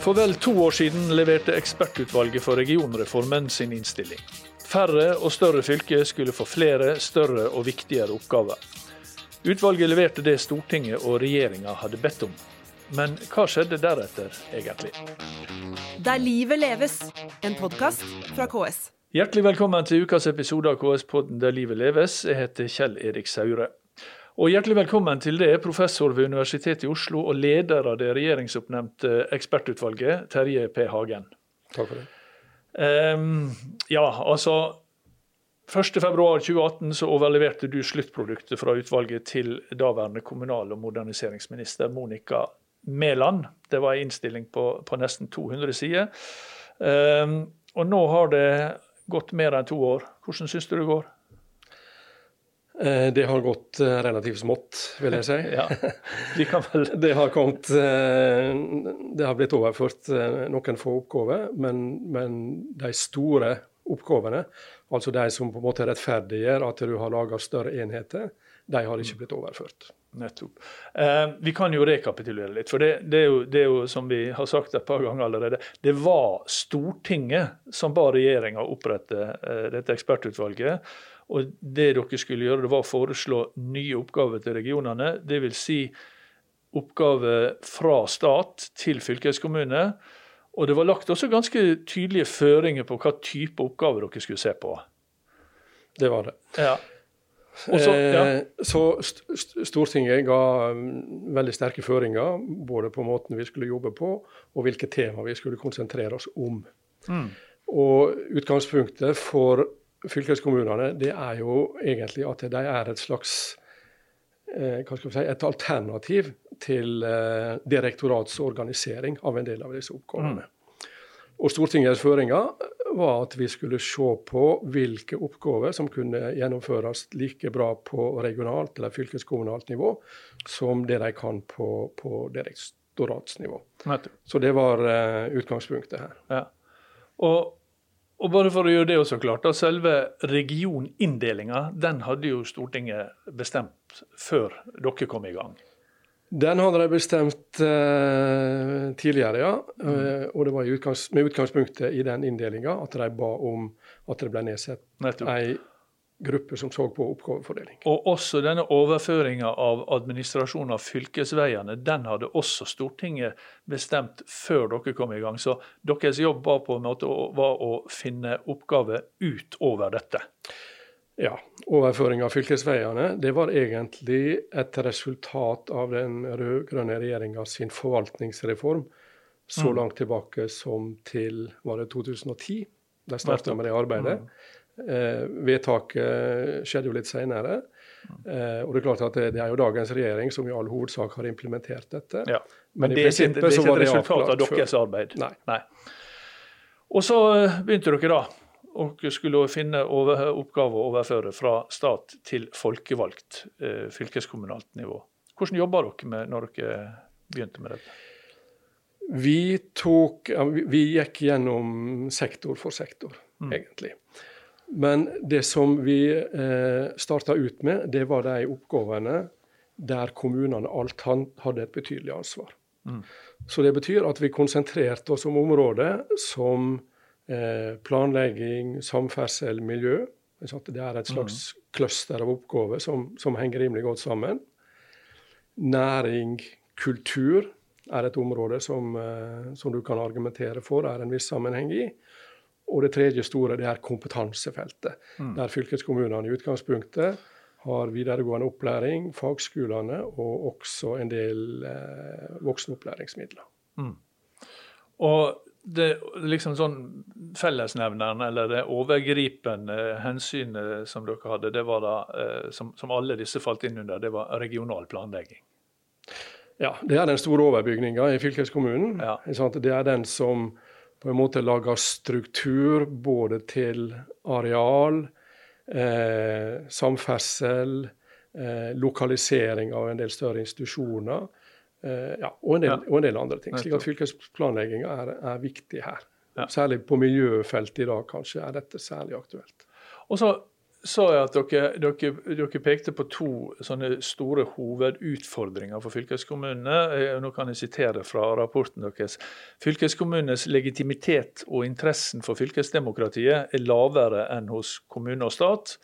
For vel to år siden leverte ekspertutvalget for regionreformen sin innstilling. Færre og større fylker skulle få flere, større og viktigere oppgaver. Utvalget leverte det Stortinget og regjeringa hadde bedt om. Men hva skjedde deretter, egentlig? Der livet leves, en podkast fra KS. Hjertelig velkommen til ukas episode av KS-podden Der livet leves. Jeg heter Kjell Erik Saure. Og hjertelig velkommen til det, professor ved Universitetet i Oslo og leder av det regjeringsoppnevnte ekspertutvalget, Terje P. Hagen. Takk for det. Um, ja, altså 1.2.2018 så overleverte du sluttproduktet fra utvalget til daværende kommunal- og moderniseringsminister Monica Mæland. Det var en innstilling på, på nesten 200 sider. Um, og nå har det gått mer enn to år. Hvordan syns du det går? Eh, Det har gått eh, relativt smått, vil jeg si. Ja, vi kan vel... Det har kommet eh, Det har blitt overført noen få oppgaver, men, men de store oppgavene, altså de som på en måte rettferdiggjør at du har laga større enheter, de har ikke blitt overført. Nettopp. Eh, vi kan jo rekapitulere litt. For det, det, er jo, det er jo, som vi har sagt et par ganger allerede, det var Stortinget som ba regjeringa opprette eh, dette ekspertutvalget. Og det dere skulle gjøre, det var å foreslå nye oppgaver til regionene. Dvs. Si oppgaver fra stat til fylkeskommune. Og det var lagt også ganske tydelige føringer på hva type oppgaver dere skulle se på. Det var det. Ja. Også, ja. Eh, så st st Stortinget ga mm, veldig sterke føringer, både på måten vi skulle jobbe på, og hvilke tema vi skulle konsentrere oss om. Mm. Og utgangspunktet for fylkeskommunene det er jo egentlig at de er et slags eh, hva skal vi si, et alternativ til eh, direktoratsorganisering av en del av disse oppgavene. Og Stortingets føringer var at vi skulle se på hvilke oppgaver som kunne gjennomføres like bra på regionalt eller fylkeskommunalt nivå som det de kan på, på direktoratsnivå. Så det var eh, utgangspunktet her. Ja. Og, og bare for å gjøre det også klart, da, selve regioninndelinga den hadde jo Stortinget bestemt før dere kom i gang. Den hadde de bestemt eh, tidligere, ja. Eh, og det var utgangs, med utgangspunktet i den inndelinga at de ba om at det ble nedsatt ei gruppe som så på oppgavefordeling. Og også denne overføringa av administrasjon av fylkesveiene, den hadde også Stortinget bestemt før dere kom i gang. Så deres jobb var på en måte å, var å finne oppgaver utover dette. Ja, Overføring av fylkesveiene det var egentlig et resultat av den rød-grønne regjeringa sin forvaltningsreform så Mm. langt tilbake som til var det 2010. De starta med det arbeidet. Mm. Eh, vedtaket skjedde jo litt senere. Eh, og Det er klart at det, det er jo dagens regjering som i all hovedsak har implementert dette. Ja. Men, Men det er ikke, det er ikke et resultat av deres før. arbeid. Nei. Og så eh, begynte dere da, og skulle finne over, oppgaver å overføre fra stat til folkevalgt eh, fylkeskommunalt nivå. Hvordan jobba dere med når dere begynte med dette? Vi, tok, vi, vi gikk gjennom sektor for sektor, Mm. egentlig. Men det som vi eh, starta ut med, det var de oppgavene der kommunene alt hadde et betydelig ansvar. Mm. Så det betyr at vi konsentrerte oss om områder som eh, planlegging, samferdsel, miljø. Det er et slags cluster av oppgaver som, som henger rimelig godt sammen. Næring, kultur er et område som, eh, som du kan argumentere for er en viss sammenheng i. Og det tredje store det er kompetansefeltet, Mm. der fylkeskommunene i utgangspunktet har videregående opplæring, fagskolene og også en del eh, voksenopplæringsmidler. Og det liksom sånn fellesnevneren, eller det overgripende hensynet som dere hadde, det var da, eh, som, som alle disse falt inn under, det var regional planlegging. Ja, Det er den store overbygninga i fylkeskommunen. Ja. Det er den som på en måte lager struktur både til areal, eh, samferdsel, eh, lokalisering av en del større institusjoner. Eh, ja, og, en del, Ja. og en del andre ting. slik at fylkesplanlegginga er, er viktig her. Ja. Særlig på miljøfeltet i dag kanskje er dette særlig aktuelt. Og så sa jeg at dere, dere, dere, pekte på to sånne store hovedutfordringer for fylkeskommunene. Eh, nå kan jeg sitere fra rapporten deres. Fylkeskommunenes legitimitet og interessen for fylkesdemokratiet er lavere enn hos kommune og stat.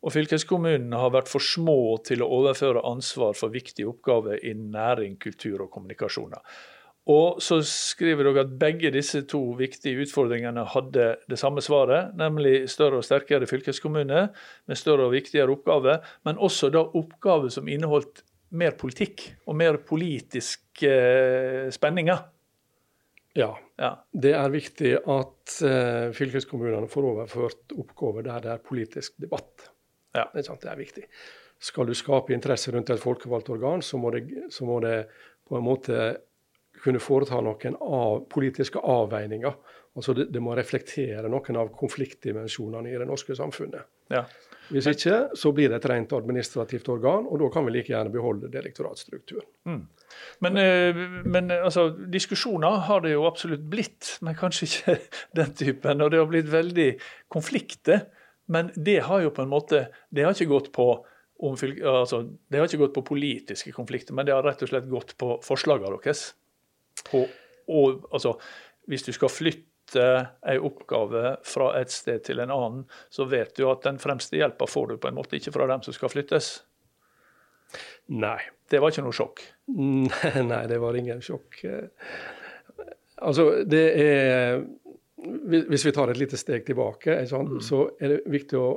Og fylkeskommunene har vært for små til å overføre ansvar for viktige oppgaver innen næring, kultur og kommunikasjoner. Og så skriver dere at begge disse to viktige utfordringene hadde det samme svaret, nemlig større og sterkere fylkeskommune med større og viktigere oppgaver, men også da oppgaver som inneholdt mer politikk og mer politiske eh, spenninger. Ja. ja. Det er viktig at uh, fylkeskommunene får overført oppgaver der det er politisk debatt. Ja. Det, er sant, det er viktig. Skal du skape interesse rundt et folkevalgt organ, så må det, så må det på en måte kunne foreta noen av, politiske avveininger. Altså det, det, må reflektere noen av konfliktdimensjonene i det norske samfunnet. Ja. Hvis ikke, så blir det et rent administrativt organ, og da kan vi like gjerne beholde direktoratstrukturen. Mm. Men, eh, men eh, altså, diskusjoner har det jo absolutt blitt, men kanskje ikke den typen. Og det har blitt veldig konflikter. Men det har jo på en måte Det har ikke gått på altså, det har ikke gått på politiske konflikter, men det har rett og slett gått på forslagene deres på og, altså, Hvis du skal flytte en oppgave fra et sted til en annen, så vet du at den fremste hjelpa får du på en måte ikke fra dem som skal flyttes. Nei. Det var ikke noe sjokk? Nei, det var ingen sjokk. Altså, det er Hvis vi tar et lite steg tilbake, sånn, mm. så er det viktig å,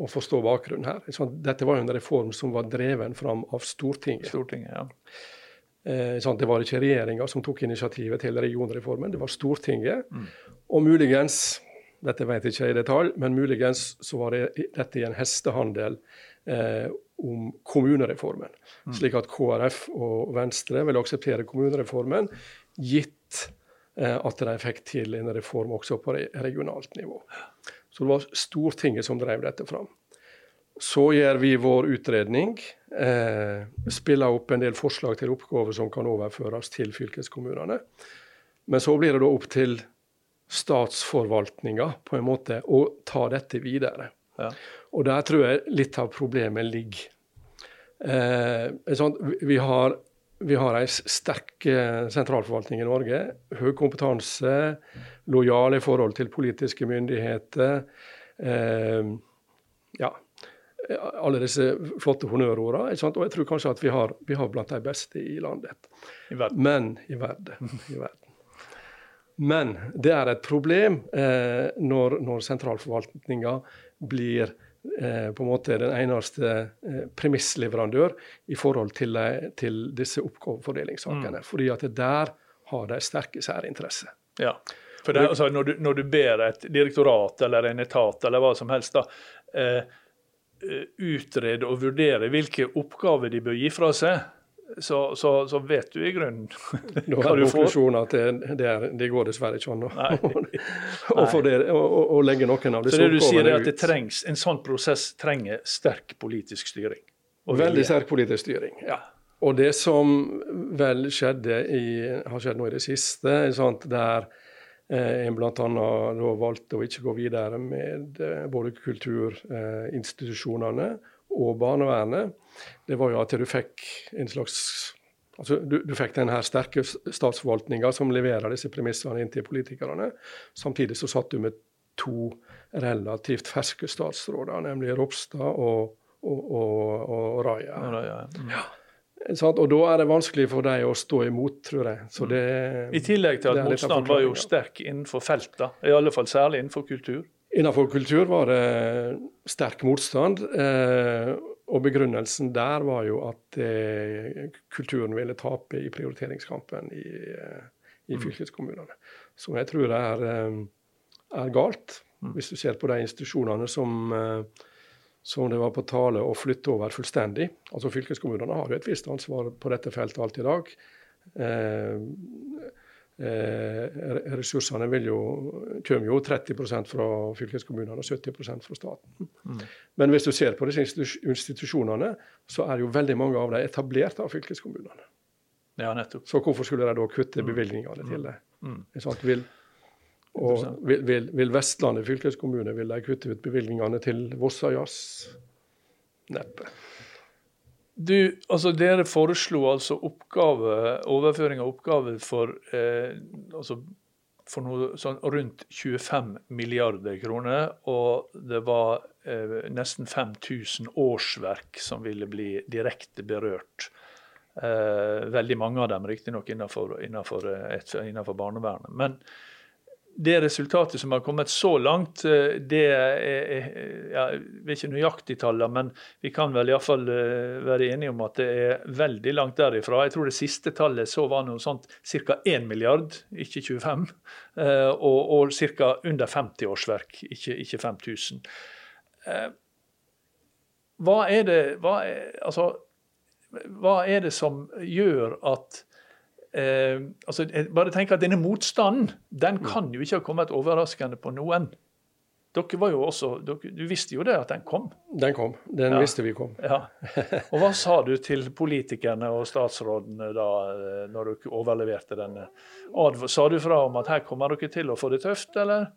å forstå bakgrunnen her. Sånn, dette var jo en reform som var dreven fram av Stortinget. Stortinget ja. Eh, sånn, det var ikke regjeringa som tok initiativet til regionreformen, det var Stortinget. Mm. Og muligens, dette vet jeg ikke i detalj, men muligens så var det, dette i en hestehandel eh, om kommunereformen. Mm. Slik at KrF og Venstre ville akseptere kommunereformen, gitt eh, at de fikk til en reform også på regionalt nivå. Så det var Stortinget som drev dette fram. Så gjør vi vår utredning. Eh, spiller opp en del forslag til oppgaver som kan overføres til fylkeskommunene. Men så blir det da opp til statsforvaltninga på en måte å ta dette videre. Ja. Og der tror jeg litt av problemet ligger. Eh, sånn, vi har vi har en sterk eh, sentralforvaltning i Norge. Høy kompetanse, lojal i forhold til politiske myndigheter. Eh, alle disse flotte honnørordene. Og jeg tror kanskje at vi har, vi har blant de beste i landet. I. Men i verden. I verden. Men det er et problem eh, når, når sentralforvaltninga blir eh, på en måte den eneste eh, premissleverandør i forhold til, til disse oppgavefordelingssakene. Mm. Fordi at der har de sterke særinteresser. Ja, for det, altså, når, du, når, du, ber et direktorat eller en etat eller hva som helst da, Eh, utrede og vurdere hvilke oppgaver de bør gi fra seg, så, så, så vet du i grunnen hva du får. at det, det, er, det, går dessverre ikke an å legge noen av disse oppgavene ut. Så det du sier er at det trengs, En sånn prosess trenger sterk politisk styring? Veldig sterk politisk styring, ja. Og det som vel skjedde i, har skjedd nå i det siste, sant, der Eh, en bl.a. valgte å ikke gå videre med eh, både kulturinstitusjonene og barnevernet. Det var jo at du fikk en slags altså du, du fikk den her sterke statsforvaltninga som leverer disse premissene inn til politikerne. Samtidig så satt du med to relativt ferske statsråder, nemlig Ropstad og, og, og, og Raja. Ja, mm. ja. Sant? Og da er det vanskelig for dem å stå imot, tror jeg. Mm. Det, I tillegg til at motstand var jo sterk innenfor feltet, i alle fall særlig innenfor kultur. Innenfor kultur var det sterk motstand. Eh, og begrunnelsen der var jo at eh, kulturen ville tape i prioriteringskampen i, eh, i mm. fylkeskommunene. Som jeg tror er, eh, er galt, mm. hvis du ser på de institusjonene som eh, som det var på tale å flytte over fullstendig. Altså Fylkeskommunene har jo et visst ansvar på dette feltet alt i dag. Eh, eh, ressursene jo, kommer jo 30% fra fylkeskommunene og 70% fra staten. Mm. Men hvis du ser på disse institusjonene, så er jo veldig mange av dem etablert av fylkeskommunene. Ja, nettopp. Så hvorfor skulle de da kutte mm. bevilgningene til det? Mm. Sånn vil, Og vil, vil, vil, Vestlandet fylkeskommune vil de kutte ut bevilgningene til Vossajazz? Neppe. Du, altså Dere foreslo altså oppgave, overføring av oppgaver for, eh, altså for noe sånn rundt 25 milliarder kroner. Og det var eh, nesten 5000 årsverk som ville bli direkte berørt. Eh, veldig mange av dem riktignok innenfor, innenfor, innenfor barnevernet. Men det resultatet som har kommet så langt, eh, det er jeg er ikke nøyaktig tallene, men vi kan vel iallfall eh, være enige om at det er veldig langt derifra. Jeg tror det siste tallet så var noe sånt ca. 1 milliard, ikke 25. Eh, og, og ca. under 50 årsverk, ikke, ikke 5000. Hva er det hva er, altså, hva er det som gjør at eh, altså, bare tenk at Denne motstanden den mm. kan jo ikke ha kommet overraskende på noen. Dere var jo også, dere, Du visste jo det at den kom? Den kom. Den ja. visste vi kom. Ja. Og Hva sa du til politikerne og statsrådene da eh, når dere overleverte denne? Sa du fra om at her kommer dere til å få det tøft, eller?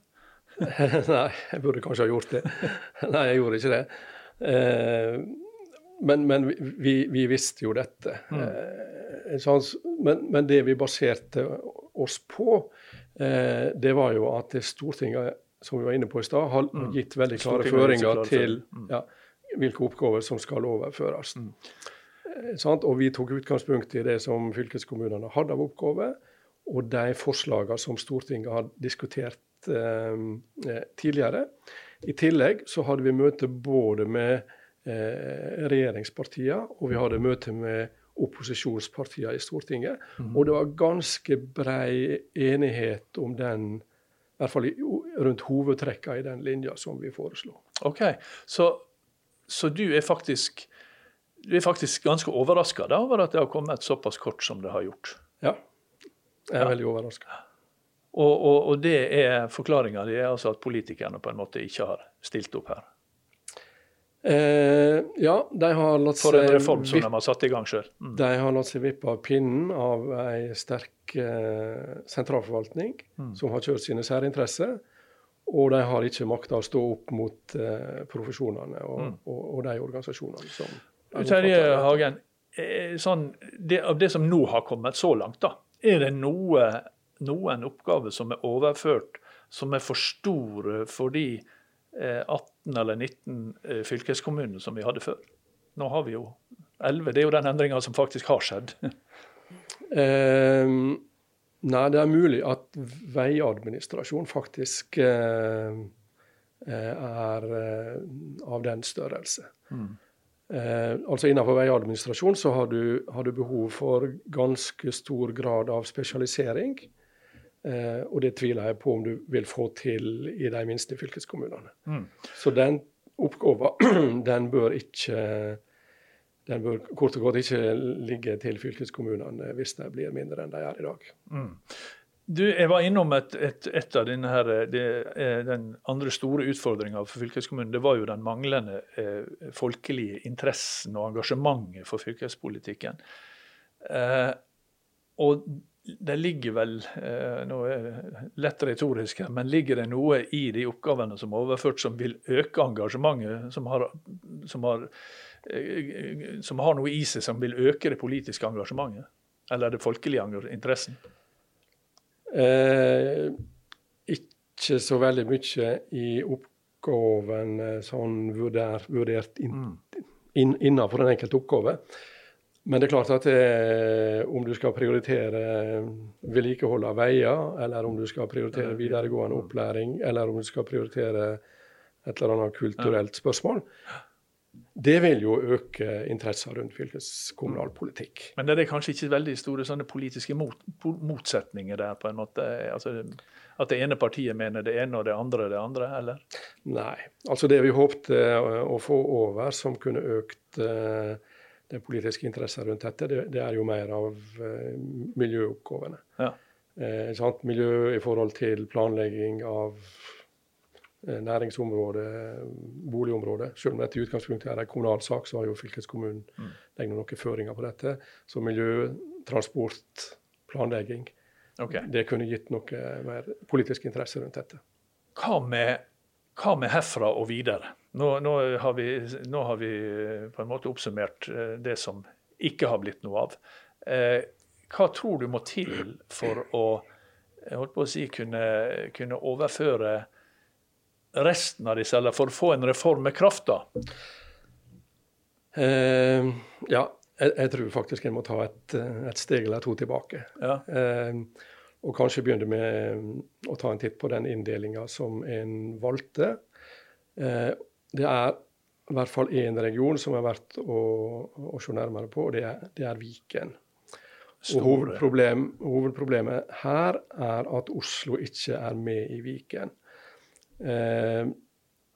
Nei, jeg burde kanskje ha gjort det. Nei, jeg gjorde ikke det. Eh, men, men vi, vi, visste jo dette. Mm. Eh, men, men, det vi baserte oss på, eh, det var jo at Stortinget som vi var inne på i stad, har mm. gitt veldig klare føringer til mm. ja, hvilke oppgaver som skal overføres. Mm. Eh, og vi tok utgangspunkt i det som fylkeskommunene hadde av oppgaver, og de forslagene som Stortinget har diskutert eh, tidligere. I tillegg så hadde vi møte både med regjeringspartiene, og vi hadde møte med opposisjonspartiene i Stortinget. Mm. Og det var ganske brei enighet om den, i hvert fall rundt hovedtrekka i den linja som vi foreslo. Ok, Så, så du er faktisk du er faktisk ganske overraska over at det har kommet såpass kort som det har gjort? Ja, jeg er ja. veldig overraska. Og, og, og, det er forklaringa di, altså at politikerne på en måte ikke har stilt opp her? Eh, ja, de har latt seg For en reform som de har satt i gang sjøl. Mm. De har latt seg vippe av pinnen av ei sterk eh, sentralforvaltning mm. som har kjørt sine særinteresser. Og de har ikke makta å stå opp mot eh, profesjonene og, mm. og, og, de organisasjonene som Terje Hagen, eh, sånn, det, av det som nå har kommet så langt, da, er det noe, noen oppgaver som er overført som er for store fordi 18 eh, eller 19 eh, fylkeskommuner som vi hadde før. Nå har vi jo 11. Det er jo den endringa som faktisk har skjedd. eh, nei, det er mulig at veiadministrasjon faktisk eh, eh er eh, av den størrelse. Mm. altså Innenfor veiadministrasjon så har du, har du behov for ganske stor grad av spesialisering. Eh, og det tviler jeg på om du vil få til i de minste fylkeskommunene. Mm. Så den oppgaven den bør ikke den bør kort og godt ikke ligge til fylkeskommunene hvis de blir mindre enn de er i dag. Mm. Du, Jeg var innom et, et, et av denne her, det, den andre store utfordringa for fylkeskommunen. Det var jo den manglende eh, folkelige interessen og engasjementet for fylkespolitikken. Eh, og det ligger vel eh, nå er det lett retorisk her, men ligger det noe i de oppgavene som er overført som vil øke engasjementet, som har, som har, eh, som har noe i seg som vil øke det politiske engasjementet? Eller det folkelige interessen? Eh, ikke så veldig mye i oppgaven eh, sånn vurdert, vurdert in, mm. inn, innenfor den enkelte oppgave. Men det er klart at det, eh, om du skal prioritere vedlikehold av veier, eller om du skal prioritere videregående opplæring, eller om du skal prioritere et eller annet kulturelt spørsmål, det vil jo øke interessen rundt fylkeskommunal politikk. Men det er kanskje ikke veldig store sånne politiske mot, motsetninger der? på en måte? Altså, at det ene partiet mener det ene og det andre det andre, eller? Nei. altså Det vi håpte å få over som kunne økt uh, den politiske interessen rundt dette, det, det er jo mer av eh, miljøoppgavene. Ja. Eh, Miljø i forhold til planlegging av eh, næringsområde, boligområde. Selv om dette i utgangspunktet er en kommunal sak, så har jo fylkeskommunen mm. noen føringer på dette. Så miljø, transport, planlegging. Okay. Det kunne gitt noe mer politisk interesse rundt dette. Hva med, hva med herfra og videre? Nå, nå, har vi, nå har vi eh, på en måte oppsummert eh, det som ikke har blitt noe av. Eh, hva tror du må til for å, å si, kunne, kunne overføre resten av disse, eller for å få en reform med kraft? da? Eh, ja, jeg, jeg, tror faktisk en må ta et, et, steg eller to tilbake. Ja. Eh, og kanskje begynne med å ta en titt på den inndelinga som en valgte. Eh, det er i hvert fall én region som er verdt å, å se nærmere på, og det er, det er Viken. Og hovedproblem, hovedproblemet her er at Oslo ikke er med i Viken. Eh,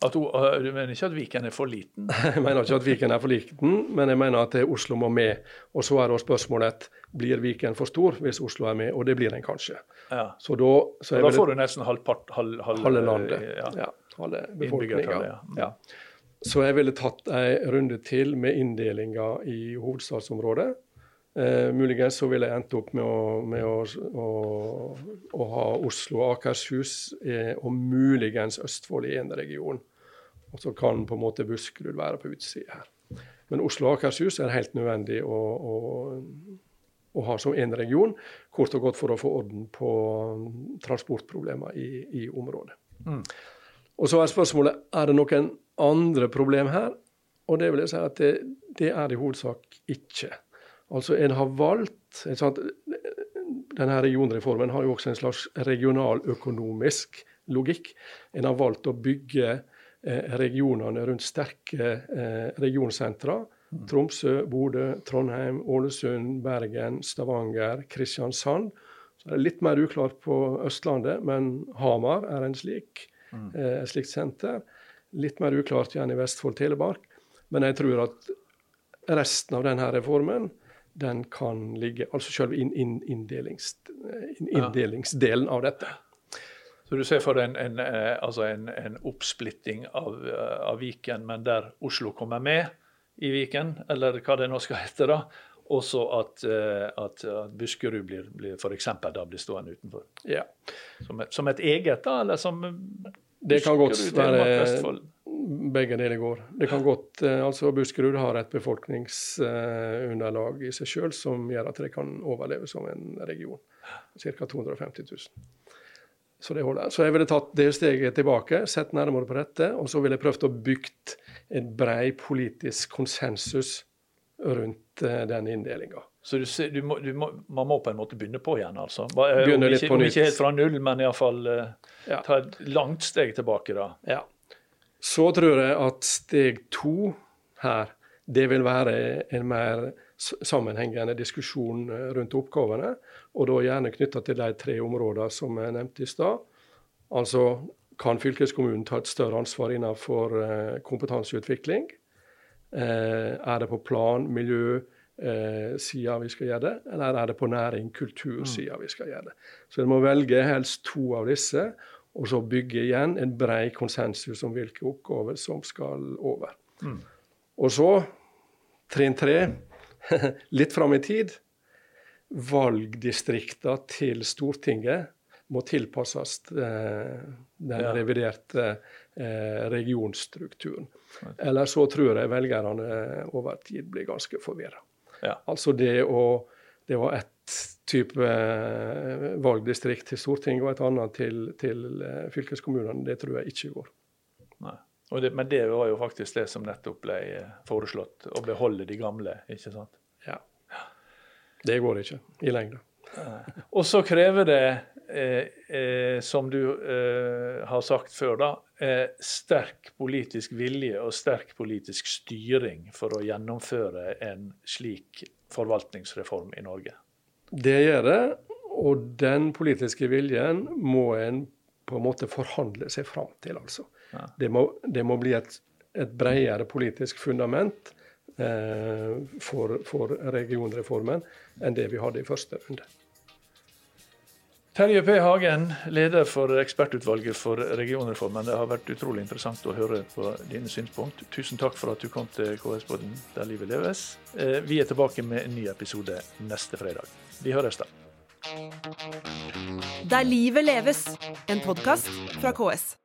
at, øh, du mener ikke at Viken er for liten? Jeg mener ikke at Viken er for liten, men jeg mener at Oslo må med. Og så er da spørsmålet blir Viken for stor hvis Oslo er med, og det blir den kanskje. Ja. Så da, så da får du nesten halve halv, halv, halve landet. Ja. ja halve befolkninga. Ja. ja. Så jeg ville tatt en runde til med inndelinga i hovedstadsområdet. Eh, muligens så ville jeg endt opp med å, med å, å, å ha Oslo og Akershus eh, og muligens Østfold i én region. Og så kan på en måte Buskerud være på utsida her. Men Oslo og Akershus er helt nødvendig å, å, å ha som én region, kort og godt for å få orden på transportproblemer i, i området. Mm. Og så er spørsmålet er det noen andre problem her. Og det vil jeg si at det, det er i hovedsak ikke. Altså en har valgt sant, denne regionreformen har jo også en slags regionaløkonomisk logikk. En har valgt å bygge eh, regionene rundt sterke eh, regionsentra. Tromsø, Bodø, Trondheim, Ålesund, Bergen, Stavanger, Kristiansand. Så er det litt mer uklart på Østlandet, men Hamar er en slik, mm. eh, et slikt senter. Litt mer uklart igjen i Vestfold, Telemark. Men jeg tror at resten av denne reformen den kan ligge Altså selve in, in, inndelings, inndelingsdelen av dette. Så du ser for deg en, en, eh, altså en, en oppsplitting av, eh, av, Viken, men der Oslo kommer med i Viken, eller hva det nå skal hete, da. Også at, at, at Buskerud blir, blir f.eks. da blir stående utenfor. Ja. Som, som et eget, da, eller som Det kan godt være begge deler går. Det kan godt, eh, altså Buskerud har et befolkningsunderlag i seg sjøl som gjør at det kan overleve som en region. Ca. 250 000. Så det holder. Så jeg ville tatt det steget tilbake, sett nærmere på dette, og så ville jeg prøvd å bygge en brei politisk konsensus rundt eh, den inndelinga. Så du ser, du må, du må, man må på en måte begynne på igjen, altså? Begynne litt på nytt. Ikke helt fra null, men iallfall uh, ja. ta et langt steg tilbake, da. Ja. Så tror jeg at steg to her, det vil være en mer sammenhengende diskusjon eh, rundt oppgavene. Og da gjerne knytta til de tre områdene som jeg nevnte i stad. Altså kan fylkeskommunen ta et større ansvar innenfor eh, kompetanseutvikling? Eh, er det på plan, miljø, sida vi skal gjøre det, eller er det på næring, kultursida vi skal gjøre det. Så en må velge helst to av disse, og så bygge igjen en brei konsensus om hvilke oppgaver som skal over. Mm. Og så, trinn tre, litt fram i tid, valgdistrikta til Stortinget må tilpasses eh, den reviderte eh, regionstrukturen. Eller så tror jeg velgerne over tid blir ganske forvirra. Ja. Altså det å det var ett type eh, valgdistrikt til Stortinget og et annet til, til eh, fylkeskommunene. Det tror jeg ikke går. Nei. Det, men det var jo faktisk det som nettopp ble eh, foreslått, å beholde de gamle, ikke sant? Ja. Det går ikke i lengda. Og så krever det, eh, eh, som du eh, har sagt før, da, sterk politisk vilje og sterk politisk styring for å gjennomføre en slik forvaltningsreform i Norge? Det gjør det, og den politiske viljen må en på en måte forhandle seg fram til, altså. Ja. Det, må, det, må, bli et, et bredere politisk fundament eh, for, for regionreformen enn det vi hadde i første runde. Terje P. Hagen, leder for ekspertutvalget for regionreformen. Det har vært utrolig interessant å høre på dine synspunkt. Tusen takk for at du kom til KS-båten der livet leves. Eh, vi er tilbake med en ny episode neste fredag. Vi høres da. Der livet leves, en podkast fra KS.